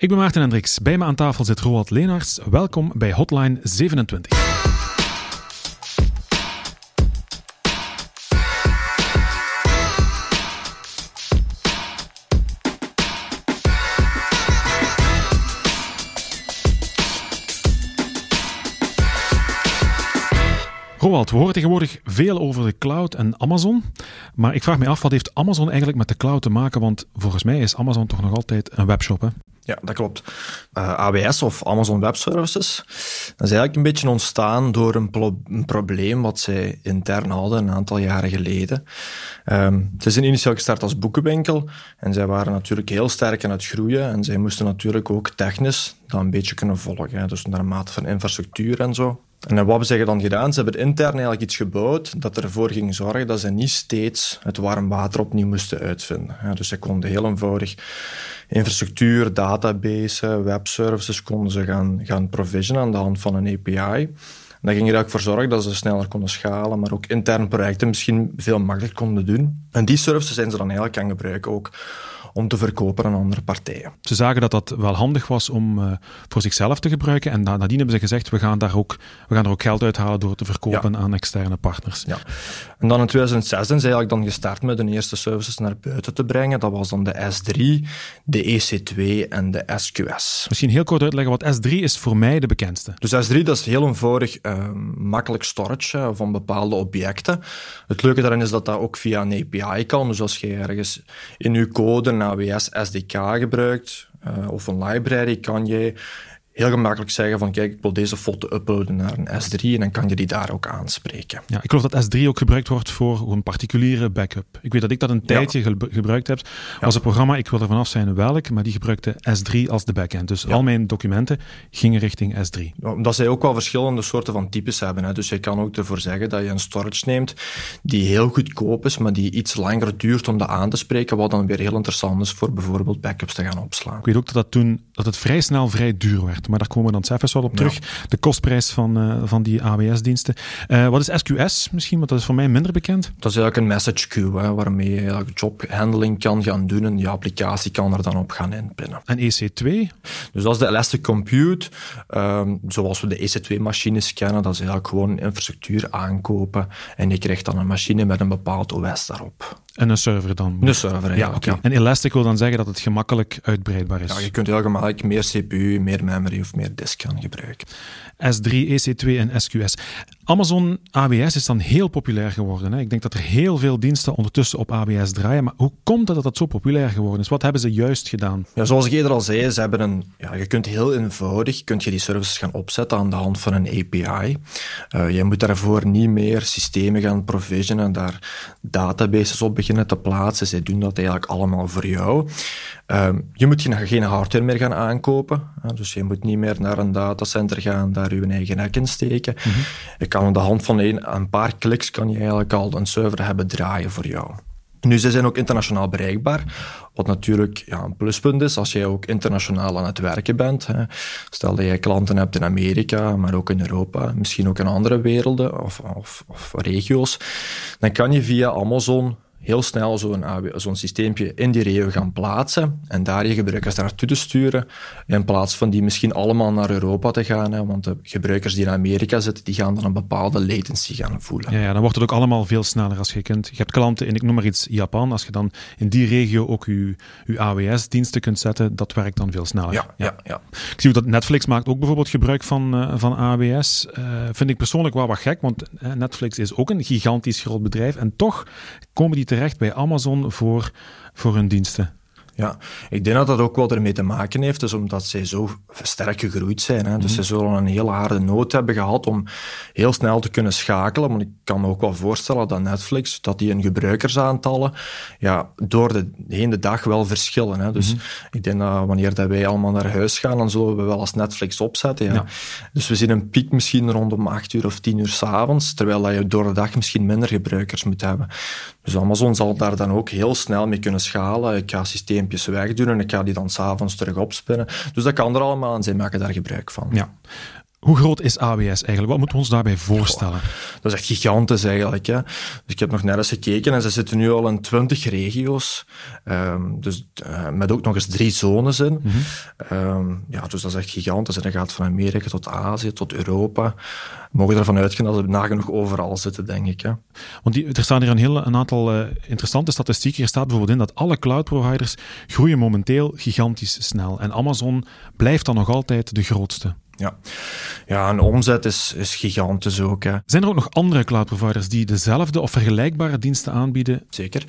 Ik ben Maarten Hendricks. Bij me aan tafel zit Roald Leenaerts. Welkom bij Hotline 27. Roald, we horen tegenwoordig veel over de cloud en Amazon. Maar ik vraag me af, wat heeft Amazon eigenlijk met de cloud te maken? Want volgens mij is Amazon toch nog altijd een webshop, hè? Ja, dat klopt. Eh, AWS of Amazon Web Services, dat is eigenlijk een beetje ontstaan door een, een probleem wat zij intern hadden een aantal jaren geleden. Um, ze zijn initieel gestart als boekenwinkel en zij waren natuurlijk heel sterk aan het groeien en zij moesten natuurlijk ook technisch dat een beetje kunnen volgen. Hè. Dus naar mate van infrastructuur en zo. En wat hebben ze dan gedaan? Ze hebben intern eigenlijk iets gebouwd dat ervoor ging zorgen dat ze niet steeds het warm water opnieuw moesten uitvinden. Dus ze konden heel eenvoudig infrastructuur, database, webservices konden ze gaan, gaan provisionen aan de hand van een API. En dat ging er eigenlijk voor zorgen dat ze sneller konden schalen, maar ook intern projecten misschien veel makkelijker konden doen. En die services zijn ze dan eigenlijk gaan gebruiken ook om te verkopen aan andere partijen. Ze zagen dat dat wel handig was om uh, voor zichzelf te gebruiken. En nadien hebben ze gezegd, we gaan, daar ook, we gaan er ook geld uithalen door te verkopen aan externe partners. Ja. En dan in 2006 zijn ze eigenlijk dan gestart met hun eerste services naar buiten te brengen. Dat was dan de S3, de EC2 en de SQS. Misschien heel kort uitleggen wat S3 is voor mij de bekendste. Dus S3 dat is heel eenvoudig uh, makkelijk storage van bepaalde objecten. Het leuke daarin is dat dat ook via een API kan. Dus als je ergens in je code AWS SDK gebruikt uh, of een library, kan je heel gemakkelijk zeggen van kijk, ik wil deze foto uploaden naar een S3 en dan kan je die daar ook aanspreken. Ja, ik geloof dat S3 ook gebruikt wordt voor een particuliere backup. Ik weet dat ik dat een tijdje gebruikt heb. Was een programma, ik wil er vanaf zijn welk, maar die gebruikte S3 als de backend. Dus al mijn documenten gingen richting S3. Omdat zij ook wel verschillende soorten van types hebben. Hè. Dus je kan ook ervoor zeggen dat je een storage neemt die heel goedkoop is, maar die iets langer duurt om dat aan te spreken, wat dan weer heel interessant is voor bijvoorbeeld backups te gaan opslaan. Ik weet ook dat, dat toen dat het vrij snel vrij duur werd maar daar komen we dan zelfs wel op terug. De kostprijs van, uh, van die AWS-diensten. Uh, eh, wat is SQS misschien? Want dat is voor mij minder bekend. Dat is eigenlijk een message queue, hè, waarmee je jobhandling kan gaan doen en je applicatie kan er dan op gaan inpinnen. En EC2? Dus dat is de Elastic Compute. Um, zoals we de EC2-machines kennen, dat is eigenlijk gewoon infrastructuur aankopen en je krijgt dan een machine met een bepaald OS daarop. En een server dan? Een server, ja. ja. En Elastic wil dan zeggen dat het gemakkelijk uitbreidbaar is? Ja, je kunt heel gemakkelijk meer CPU, meer memory of meer disk gaan gebruiken. S3, EC2 en SQS. Amazon AWS is dan heel populair geworden. Hè? Ik denk dat er heel veel diensten ondertussen op AWS draaien. Maar hoe komt het dat dat zo populair geworden is? Wat hebben ze juist gedaan? Ja, zoals ik eerder al zei, ze hebben een, ja, je kunt heel eenvoudig kunt je die services gaan opzetten aan de hand van een API. Uh, je moet daarvoor niet meer systemen gaan provisionen, daar databases op beginnen te plaatsen. Ze doen dat eigenlijk allemaal voor jou. Um, je moet geen hardware meer gaan aankopen. Dus je moet niet meer naar een datacenter gaan, daar je eigen hek in steken. Mm -hmm. Je kan aan de hand van een, een paar kliks kan je eigenlijk al een server hebben draaien voor jou. Nu, ze zijn ook internationaal bereikbaar, wat natuurlijk ja, een pluspunt is als jij ook internationaal aan het werken bent. Hè. Stel dat jij klanten hebt in Amerika, maar ook in Europa, misschien ook in andere werelden of, of, of regio's, dan kan je via Amazon heel snel zo'n zo'n systeempje in die regio gaan plaatsen en daar je gebruikers naartoe te sturen, in plaats van die misschien allemaal naar Europa te gaan. Hè, want de gebruikers die in Amerika zitten, die gaan dan een bepaalde latency gaan voelen. Ja, ja, dan wordt het ook allemaal veel sneller als je kunt. Je hebt klanten in, ik noem maar iets, Japan. Als je dan in die regio ook je, je AWS-diensten kunt zetten, dat werkt dan veel sneller. Ja, ja. ja, Ik zie dat Netflix maakt ook bijvoorbeeld gebruik van, uh, van AWS. Uh, eh, vind ik persoonlijk wel wat gek, want uh, Netflix is ook een gigantisch groot bedrijf en toch komen die terecht bij Amazon voor, voor hun diensten. Ja, ik denk dat dat ook wel ermee te maken heeft, dus omdat zij zo sterk gegroeid zijn. Hè. Dus mm ze zullen een hele harde nood hebben gehad om heel snel te kunnen schakelen. Maar ik kan me ook wel voorstellen dat Netflix, dat die hun gebruikersaantallen ja, door de hele dag wel verschillen. Hè. Dus mhm. ik denk dat wanneer dat wij allemaal naar huis gaan, dan zullen we wel als Netflix opzetten. Ja. Dus we zien een piek misschien rondom 8 uur of 10 uur s'avonds, terwijl dat je door de dag misschien minder gebruikers moet hebben. Dus Amazon zal daar dan ook heel snel mee kunnen schalen. Ik ga systeempjes wegdoen en ik ga die dan s'avonds terug opspinnen. Dus dat kan er allemaal en zij maken daar gebruik van. Ja. Hoe groot is AWS eigenlijk? Wat moeten we ons daarbij voorstellen? dat is echt gigantisch eigenlijk. Hè. Dus ik heb nog net eens gekeken en ze zitten nu al in 20 regio's. Um, dus uh, met ook nog eens drie zones in. Mm -hmm. ja, dus dat is echt gigantisch. En dat gaat van Amerika tot Azië, tot Europa. We mogen ervan uitgaan dat ze nagenoeg overal zitten, denk ik. Hè. Want die, er staan hier een, heel, een aantal uh, interessante statistieken. Er staat bijvoorbeeld in dat alle cloud providers groeien momenteel gigantisch snel. En Amazon blijft dan nog altijd de grootste. Ja, ja een omzet is, is gigantisch ook. Hè. Zijn er ook nog andere cloud providers die dezelfde of vergelijkbare diensten aanbieden? Zeker.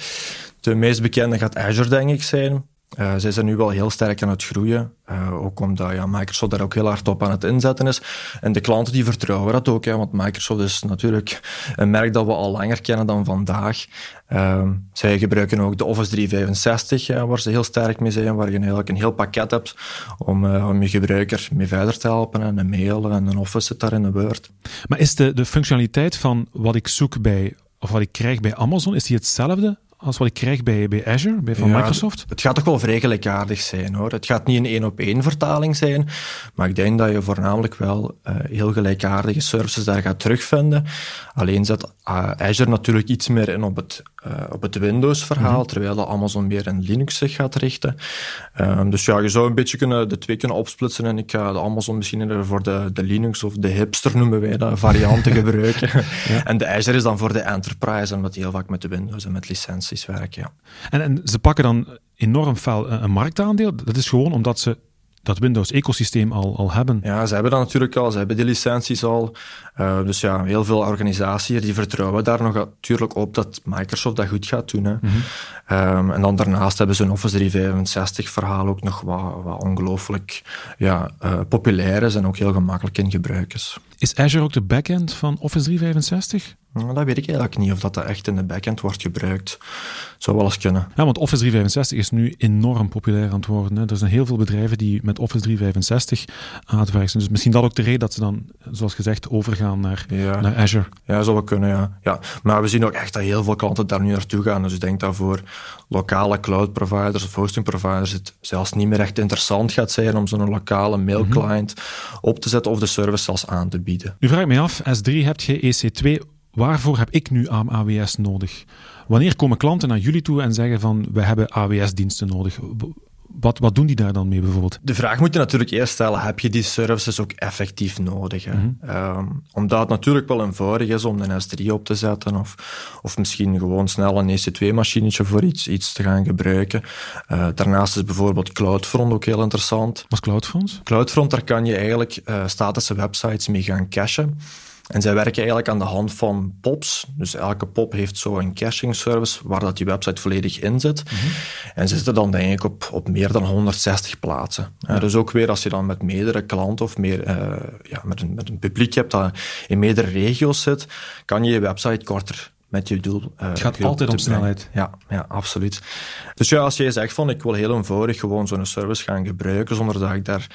De meest bekende gaat Azure, denk ik, zijn. Zij zijn nu wel heel sterk aan het groeien. Uh, ook omdat ja, Microsoft daar ook heel hard op aan het inzetten is. En de klanten die vertrouwen dat ook, want Microsoft is natuurlijk een merk dat we al langer kennen dan vandaag. Uh, zij gebruiken ook de Office 365, ja, waar ze heel sterk mee zijn, waar je eigenlijk een heel pakket hebt om, uh, om je gebruiker mee verder te helpen. En een mail en een Office zit daar in de Word. Maar is de, de functionaliteit van wat ik zoek bij, of wat ik krijg bij Amazon, is die hetzelfde als wat ik krijg bij, bij Azure, bij van Microsoft? Het gaat toch wel vrij gelijkaardig zijn hoor. Het gaat niet een één op één vertaling zijn, maar ik denk dat je voornamelijk wel uh, heel gelijkaardige services daar gaat terugvinden. Alleen zet uh, Azure natuurlijk iets meer in op het, uh, op het Windows-verhaal, mm -hmm. terwijl de Amazon meer in Linux zich gaat richten. Um, dus ja, je zou een beetje kunnen, de twee kunnen opsplitsen en ik ga de Amazon misschien voor de, de Linux of de hipster noemen wij dat, varianten gebruiken. ja. En de Azure is dan voor de enterprise, omdat die heel vaak met de Windows en met licenties werken. Ja. En, en ze pakken dan enorm fel een marktaandeel. Dat is gewoon omdat ze dat Windows-ecosysteem al, al hebben. Ja, ze hebben dat natuurlijk al. Ze hebben die licenties al. Uh, dus ja, heel veel organisaties die vertrouwen daar nog natuurlijk op dat Microsoft dat goed gaat doen. Hè. Mm -hmm. um, en dan daarnaast hebben ze een Office 365 verhaal ook nog wat, wat ongelooflijk ja, uh, populair is en ook heel gemakkelijk in gebruik is. Is Azure ook de backend van Office 365? Nou, dat weet ik eigenlijk niet of dat, dat echt in de backend wordt gebruikt. Zou wel eens kunnen. Ja, want Office 365 is nu enorm populair aan het worden. Hè. Er zijn heel veel bedrijven die met Office 365 aan het werken zijn. Dus misschien dat ook de reden dat ze dan, zoals gezegd, overgaan naar, ja. naar Azure. Ja, zou wel kunnen, ja. ja. Maar we zien ook echt dat heel veel klanten daar nu naartoe gaan. Dus ik denk dat voor lokale cloud providers of hosting providers het zelfs niet meer echt interessant gaat zijn om zo'n lokale mailclient mm -hmm. op te zetten of de service zelfs aan te bieden. Nu vraag ik me af, S3 heb je, EC2 waarvoor heb ik nu aan AWS nodig? Wanneer komen klanten naar jullie toe en zeggen van we hebben AWS-diensten nodig? Wat, wat doen die daar dan mee bijvoorbeeld? De vraag moet je natuurlijk eerst stellen, heb je die services ook effectief nodig? Mm -hmm. um, omdat het natuurlijk wel eenvoudig is om een S3 op te zetten of, of misschien gewoon snel een EC2-machinetje voor iets, iets te gaan gebruiken. Uh, daarnaast is bijvoorbeeld CloudFront ook heel interessant. Wat is CloudFront? CloudFront, daar kan je eigenlijk uh, statische websites mee gaan cachen. En zij werken eigenlijk aan de hand van POPs. Dus elke POP heeft zo een caching service waar dat die website volledig in zit. Mm -hmm. En ze zitten dan denk ik op, op meer dan 160 plaatsen. Ja. Dus ook weer als je dan met meerdere klanten of meer, uh, ja, met, een, met een publiek hebt dat in meerdere regio's zit, kan je je website korter met je doel. Uh, het gaat altijd om snelheid. Ja, ja, absoluut. Dus ja, als jij zegt van ik wil heel eenvoudig gewoon zo'n service gaan gebruiken zonder dat ik daar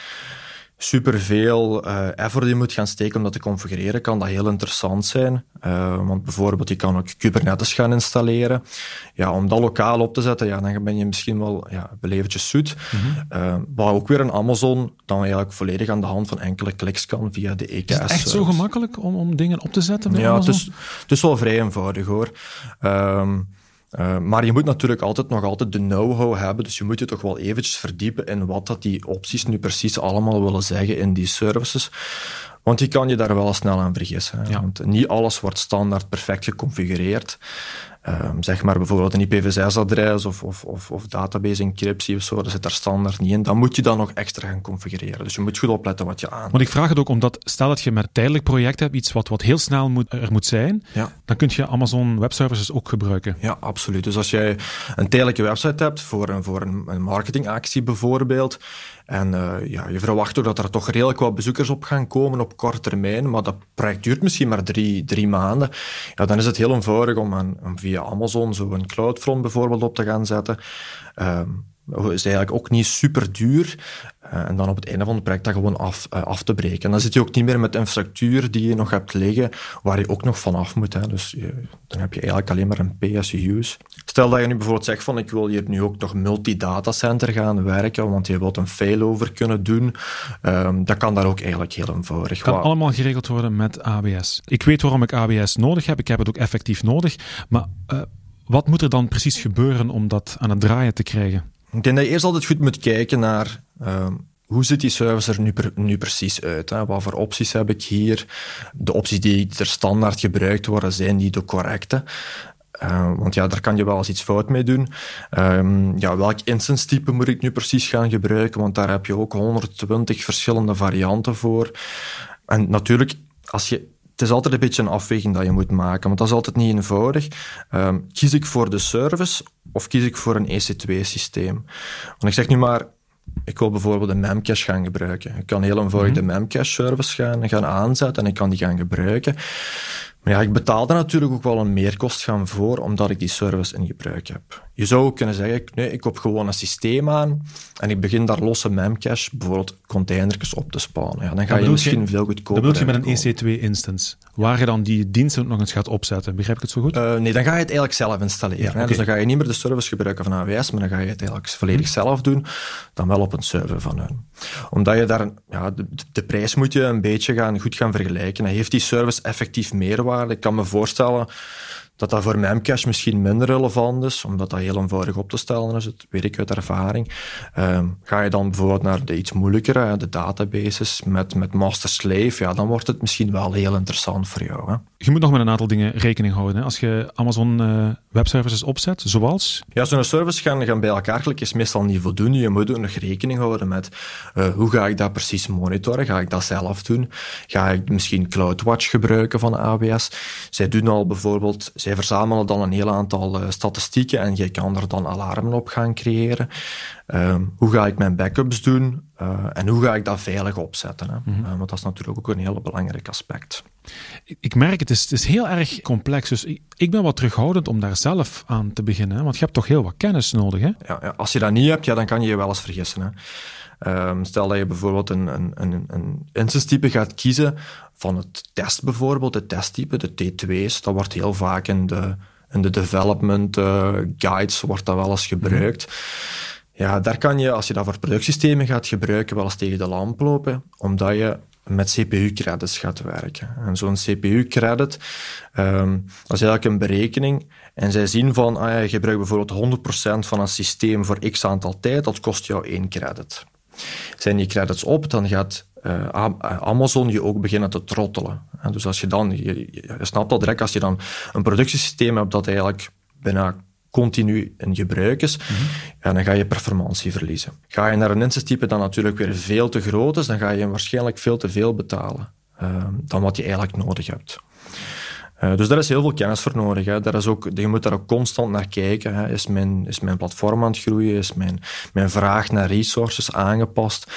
superveel uh, effort in moet gaan steken om dat te configureren, kan dat heel interessant zijn. Uh, want bijvoorbeeld, je kan ook Kubernetes gaan installeren. Ja, om dat lokaal op te zetten, ja, dan ben je misschien wel ja, belevertjes zoet. Mm -hmm. uh, maar ook weer een Amazon dan eigenlijk volledig aan de hand van enkele kliks kan via de EKS. Is het echt zo gemakkelijk om, om dingen op te zetten bij ja, Amazon? Ja, het, het is wel vrij eenvoudig hoor. Um, uh, maar je moet natuurlijk altijd nog altijd de know-how hebben, dus je moet je toch wel eventjes verdiepen in wat dat die opties nu precies allemaal willen zeggen in die services. Want je kan je daar wel snel aan vergissen. Ja. Want niet alles wordt standaard perfect geconfigureerd. Um, zeg maar bijvoorbeeld een IPv6-adres of, of, of, of database encryptie of zo, dat zit daar standaard niet in. Dan moet je dan nog extra gaan configureren. Dus je moet goed opletten wat je aan. Want ik vraag het ook omdat, stel dat je een tijdelijk project hebt, iets wat, wat heel snel moet, er moet zijn, ja. dan kun je Amazon Web Services ook gebruiken. Ja, absoluut. Dus als jij een tijdelijke website hebt voor een, voor een, een marketingactie bijvoorbeeld, en uh, ja, je verwacht ook dat er toch redelijk wat bezoekers op gaan komen op korte termijn, maar dat project duurt misschien maar drie, drie maanden. Ja, dan is het heel eenvoudig om, aan, om via Amazon zo een CloudFront bijvoorbeeld op te gaan zetten. Um, is eigenlijk ook niet super duur. Uh, en dan op het einde van het project dat gewoon af, uh, af te breken. En dan zit je ook niet meer met infrastructuur die je nog hebt liggen, waar je ook nog vanaf moet. Hè. Dus je, dan heb je eigenlijk alleen maar een pay-as-you-use. Stel dat je nu bijvoorbeeld zegt van ik wil hier nu ook nog multi-datacenter gaan werken, want je wilt een failover kunnen doen. Um, dat kan daar ook eigenlijk heel eenvoudig. kan allemaal geregeld worden met ABS. Ik weet waarom ik ABS nodig heb. Ik heb het ook effectief nodig. Maar uh, wat moet er dan precies gebeuren om dat aan het draaien te krijgen? Ik denk dat je eerst altijd goed moet kijken naar uh, hoe ziet die service er nu, nu precies uit? Hè? Wat voor opties heb ik hier? De opties die er standaard gebruikt worden, zijn die de correcte? Uh, want ja, daar kan je wel eens iets fout mee doen. Um, ja, welk instance type moet ik nu precies gaan gebruiken? Want daar heb je ook 120 verschillende varianten voor. En natuurlijk, als je het is altijd een beetje een afweging dat je moet maken, want dat is altijd niet eenvoudig. Kies ik voor de service of kies ik voor een EC2-systeem? Want ik zeg nu maar, ik wil bijvoorbeeld een Memcache gaan gebruiken. Ik kan heel eenvoudig mm -hmm. de Memcache-service gaan, gaan aanzetten en ik kan die gaan gebruiken. Maar ja, ik betaal er natuurlijk ook wel een meerkost gaan voor, omdat ik die service in gebruik heb. Je zou ook kunnen zeggen, nee, ik koop gewoon een systeem aan en ik begin daar losse memcache, bijvoorbeeld containers op te spannen. Ja, dan ga je misschien je, veel goedkoper Dat bedoel je met een EC2-instance, waar je dan die diensten ook nog eens gaat opzetten. Begrijp ik het zo goed? Uh, nee, dan ga je het eigenlijk zelf installeren. Ja, okay. Dus dan ga je niet meer de service gebruiken van AWS, maar dan ga je het eigenlijk volledig hm. zelf doen, dan wel op een server van hun. Omdat je daar, ja, de, prijs moet je een beetje gaan, goed gaan vergelijken. Heeft die service effectief meerwaarde? Ik kan me voorstellen dat dat voor Memcache misschien minder relevant is, omdat dat heel eenvoudig op te stellen is, dat weet ik uit ervaring. Um, ga je dan bijvoorbeeld naar de iets moeilijkere, de databases met, met master-slave, ja, dan wordt het misschien wel heel interessant voor jou. Hè? Je moet nog met een aantal dingen rekening houden. Hè? Als je Amazon uh, Web Services opzet, zoals? Ja, zo'n service gaan, gaan bij elkaar klikken is meestal niet voldoende. Je moet ook nog rekening houden met uh, hoe ga ik dat precies monitoren? Ga ik dat zelf doen? Ga ik misschien CloudWatch gebruiken van AWS? Zij doen al bijvoorbeeld zij verzamelen dan een heel aantal uh, statistieken en je kan er dan alarmen op gaan creëren. Um, hoe ga ik mijn backups doen uh, en hoe ga ik dat veilig opzetten? Hè? Mm -hmm. uh, want dat is natuurlijk ook een heel belangrijk aspect. Ik, ik merk het, is, het is heel erg complex. Dus ik, ik, ben wat terughoudend om daar zelf aan te beginnen. Hè? Want je hebt toch heel wat kennis nodig. Hè? Ja, ja, als je dat niet hebt, ja, dan kan je je wel eens vergissen. Hè? Um, stel dat je bijvoorbeeld een, een, een, een instance type gaat kiezen van het test bijvoorbeeld, het testtype, de T2's. Dat wordt heel vaak in de, in de development uh, guides wordt dat wel eens gebruikt. Mm. Ja, daar kan je, als je dat voor productiesystemen gaat gebruiken, wel eens tegen de lamp lopen, omdat je met CPU-credits gaat werken. En zo'n CPU-credit, um, dat is eigenlijk een berekening. En zij zien van, ah je gebruikt bijvoorbeeld 100% van een systeem voor x aantal tijd, dat kost jou één credit. Zijn die credits op, dan gaat uh, Amazon je ook beginnen te trottelen. En dus als je dan, je, je, snapt dat direct, als je dan een productiesysteem hebt dat eigenlijk bijna continu in gebruik is, mm -hmm. ja, dan ga je performantie verliezen. Ga je naar een instance dat natuurlijk weer veel te groot is, dan ga je waarschijnlijk veel te veel betalen uh, dan wat je eigenlijk nodig hebt. Uh, dus daar is heel veel kennis voor nodig. Hè. Daar is ook, je moet daar ook constant naar kijken. Hè. Is, mijn, is mijn platform aan het groeien? Is mijn, mijn vraag naar resources aangepast?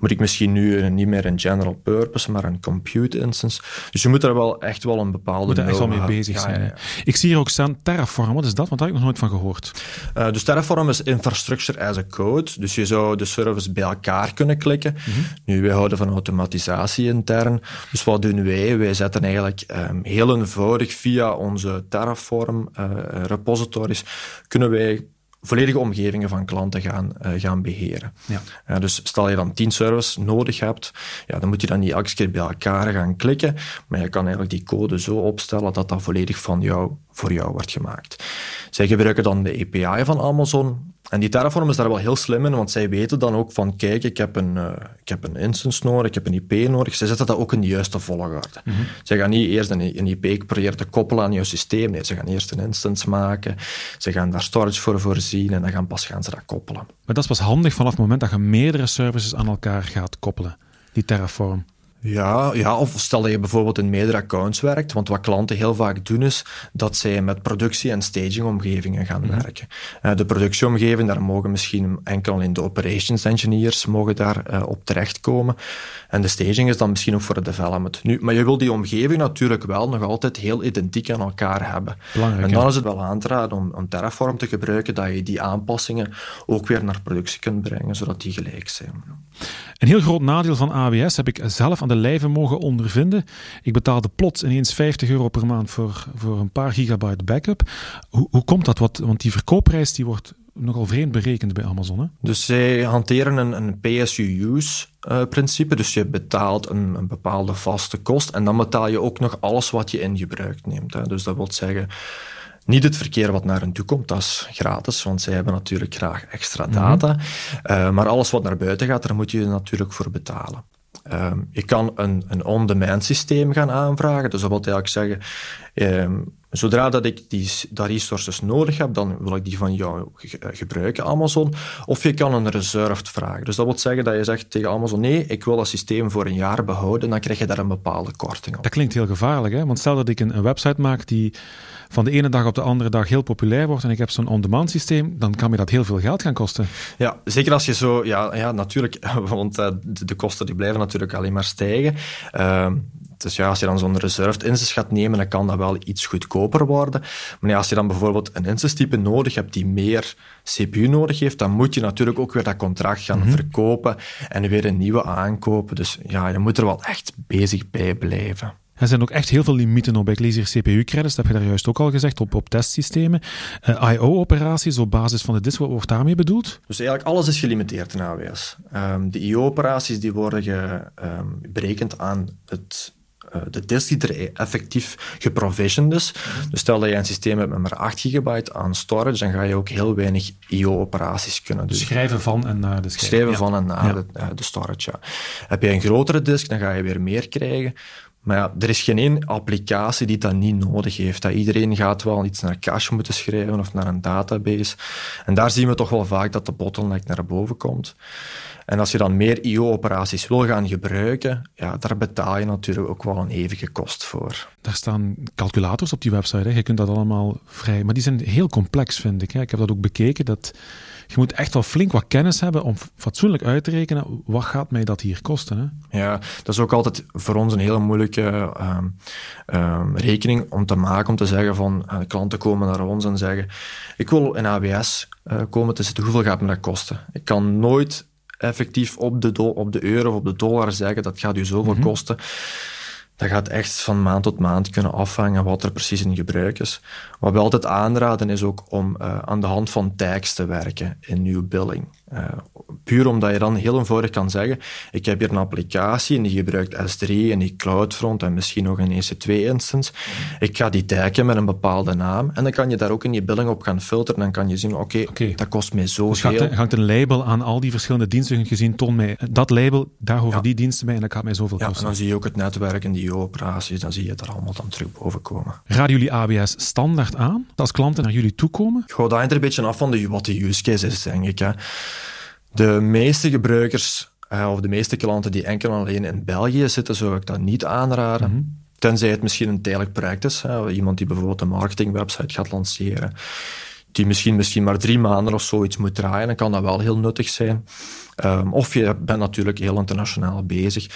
Moet ik misschien nu niet meer een general purpose, maar een compute instance. Dus je moet er wel echt wel een bepaalde... Moet er echt wel mee bezig zijn. Ja, ja. Ik zie hier ook staan Terraform. Wat is dat? Want daar heb ik nog nooit van gehoord. Uh, dus Terraform is infrastructure as a code. Dus je zou de service bij elkaar kunnen klikken. Mm -hmm. Nu, wij houden van automatisatie intern. Dus wat doen wij? Wij zetten eigenlijk um, heel eenvoudig via onze Terraform uh, repositories kunnen wij volledige omgevingen van klanten gaan, uh, gaan beheren. Ja. Uh, dus stel je dan tien servers nodig hebt, ja, dan moet je dan niet elke keer bij elkaar gaan klikken, maar je kan eigenlijk die code zo opstellen dat dat volledig van jou, voor jou wordt gemaakt. Zij gebruiken dan de API van Amazon. En die Terraform is daar wel heel slim in, want zij weten dan ook van, kijk, ik heb een, uh, ik heb een instance nodig, ik heb een IP nodig. Zij zetten dat ook in de juiste volgorde. Mm -hmm. Zij gaan niet eerst een, een IP proberen te koppelen aan jouw systeem. Nee, ze gaan eerst een instance maken, ze gaan daar storage voor voorzien en dan gaan pas gaan ze dat koppelen. Maar dat is pas handig vanaf het moment dat je meerdere services aan elkaar gaat koppelen, die Terraform. Ja, ja, of stel dat je bijvoorbeeld in meerdere accounts werkt. Want wat klanten heel vaak doen is dat zij met productie- en stagingomgevingen gaan mhm. werken. Uh, de productieomgeving, daar mogen misschien enkel alleen de operations engineers mogen daar uh, op terechtkomen. En de staging is dan misschien ook voor het development. Nu, maar je wil die omgeving natuurlijk wel nog altijd heel identiek aan elkaar hebben. en dan is het wel aan te raden om, om Terraform te gebruiken, dat je die aanpassingen ook weer naar productie kunt brengen, zodat die gelijk zijn. Een heel groot nadeel van AWS heb ik zelf aan de lijve mogen ondervinden. Ik betaalde plots ineens 50 euro per maand voor, voor een paar gigabyte backup. Hoe, hoe komt dat? Wat, want die verkoopprijs die wordt nogal vreemd berekend bij Amazon. Hè? Dus zij hanteren een, een pay-as-you-use-principe. dus je betaalt een, een, bepaalde vaste kost en dan betaal je ook nog alles wat je in gebruik neemt. Hè. Dus dat wil zeggen, niet het verkeer wat naar hen toe komt, dat is gratis, want zij hebben natuurlijk graag extra mhm. data. uh, maar alles wat naar buiten gaat, daar moet je natuurlijk voor betalen. Uh, je kan een, een on-demand systeem gaan aanvragen. Dus dat wil eigenlijk zeggen, um, zodra dat ik die dat resources nodig heb, dan wil ik die van jou gebruiken, Amazon. Of je kan een reserved vragen. Dus dat wil zeggen dat je zegt tegen Amazon, nee, ik wil dat systeem voor een jaar behouden, dan krijg je daar een bepaalde korting op. Dat klinkt heel gevaarlijk, hè? want stel dat ik een, een website maak die van de ene dag op de andere dag heel populair wordt en ik heb zo'n on-demand systeem, dan kan me dat heel veel geld gaan kosten. Ja, zeker als je zo, ja, ja natuurlijk, want uh, de, de, kosten die blijven natuurlijk alleen maar stijgen. Uh, dus ja, als je dan zo'n reserved instance gaat nemen, dan kan dat wel iets goedkoper worden. Maar ja, als je dan bijvoorbeeld een instance type nodig hebt die meer CPU nodig heeft, dan moet je natuurlijk ook weer dat contract gaan mhm. verkopen en weer een nieuwe aankopen. Dus ja, je moet er wel echt bezig bij blijven. Er zijn ook echt heel veel limieten op. Hier CPU-credits, dat heb je daar juist ook al gezegd, op, op testsystemen. Uh, IO-operaties op basis van de disk, wat wordt daarmee bedoeld? Dus eigenlijk alles is gelimiteerd in AWS. Um, de IO-operaties die worden ge, um, berekend aan het de disk die er effectief geprovisioned is. Dus stel dat je een systeem hebt met maar 8 gigabyte aan storage, dan ga je ook heel weinig IO-operaties kunnen doen. Schrijven van en naar de Schrijven van en naar de, uh, de, storage, ja. Heb je een grotere disk, dan ga je weer meer krijgen. Maar ja, er is geen één applicatie die dat niet nodig heeft. Dat iedereen gaat wel iets naar cache moeten schrijven of naar een database. En daar zien we toch wel vaak dat de bottleneck naar boven komt. En als je dan meer IO-operaties wil gaan gebruiken, ja, daar betaal je natuurlijk ook wel een eeuwige kost voor. Daar staan calculators op die website. Hè. Je kunt dat allemaal vrij... Maar die zijn heel complex, vind ik. Hè. Ik heb dat ook bekeken. Dat je moet echt wel flink wat kennis hebben om fatsoenlijk uit te rekenen wat gaat mij dat hier kosten. Hè? Ja, dat is ook altijd voor ons een hele moeilijke ehm, ehm, rekening om te maken, om te zeggen van uh, klanten komen naar ons en zeggen ik wil in AWS uh, komen te zitten, hoeveel gaat me dat kosten? Ik kan nooit effectief op de, op de euro of op de dollar zeggen dat gaat u zoveel mm kosten. Dat gaat echt van maand tot maand kunnen afhangen wat er precies in gebruik is. Wat we altijd aanraden is ook om uh, aan de hand van tags te werken in uw billing. Uh, puur omdat je dan heel eenvoudig kan zeggen, ik heb hier een applicatie en die gebruikt S3 en die CloudFront en misschien nog een EC2-instance. Ik ga die taggen met een bepaalde naam en dan kan je daar ook in je billing op gaan filteren. Dan kan je zien, oké, okay, dat kost mij zoveel. Dus hangt een label aan al die verschillende diensten gezien, toon mij dat label, daar horen ja. die diensten bij en dat gaat mij zoveel kosten. Ja, en dan zie je ook het netwerk en die operaties, dan zie je er allemaal dan terug boven komen. Raden jullie AWS standaard aan als klanten naar jullie toe komen? Goh, dat hangt er een beetje af van de, wat de use case is, denk ik. Hè. De meeste gebruikers uh, of de meeste klanten die enkel alleen in België zitten, zou ik dat niet aanraden. Mhm. Tenzij het misschien een tijdelijk project is. Hè. Iemand die bijvoorbeeld een marketingwebsite gaat lanceren, die misschien, misschien maar drie maanden of zoiets moet draaien, dan kan dat wel heel nuttig zijn. Um, of je bent natuurlijk heel internationaal bezig.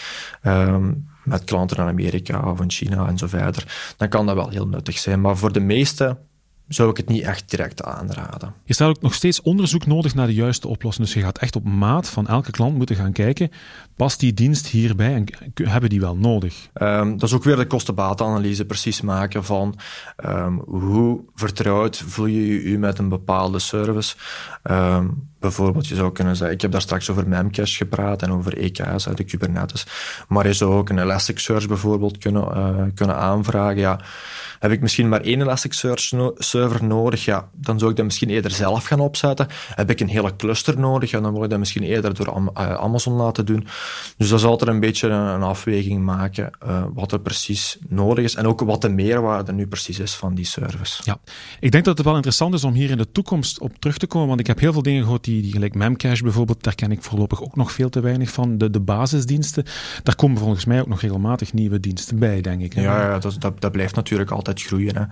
Um, met klanten in Amerika of in China en zo verder, dan kan dat wel heel nuttig zijn. Maar voor de meeste zou ik het niet echt direct aanraden. Je staat ook nog steeds onderzoek nodig naar de juiste oplossing. Dus je gaat echt op maat van elke klant moeten gaan kijken, past die dienst hierbij en hebben die wel nodig? Um, dat is ook weer de kostenbatenanalyse precies maken van um, hoe vertrouwd voel je je met een bepaalde service. Um, bijvoorbeeld, je zou kunnen zeggen, ik heb daar straks over Memcache gepraat en over EKS uit de Kubernetes, maar je zou ook een Elasticsearch bijvoorbeeld kunnen, uh, kunnen aanvragen. Ja, heb ik misschien maar één Elasticsearch server nodig? Ja, dan zou ik dat misschien eerder zelf gaan opzetten. Heb ik een hele cluster nodig? Ja, dan wil ik dat misschien eerder door uh, Amazon laten doen. Dus dat is altijd een beetje een, een afweging maken uh, wat er precies nodig is en ook wat de meerwaarde nu precies is van die service. Ja, ik denk dat het wel interessant is om hier in de toekomst op terug te komen, want ik heb heel veel dingen gehoord die die, die gelijk Memcache bijvoorbeeld, daar ken ik voorlopig ook nog veel te weinig van. De, de basisdiensten, daar komen volgens mij ook nog regelmatig nieuwe diensten bij, denk ik. Ja, ja dat, dat, dat, blijft natuurlijk altijd groeien. Hè.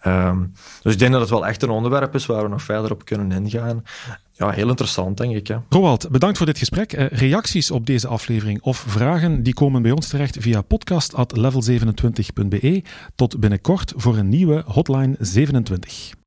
Ehm, dus ik denk dat het wel echt een onderwerp is waar we nog verder op kunnen ingaan. Ja, heel interessant, denk ik. Hè. Roald, bedankt voor dit gesprek. Eh, reacties op deze aflevering of vragen, die komen bij ons terecht via podcast.level27.be. Tot binnenkort voor een nieuwe Hotline 27.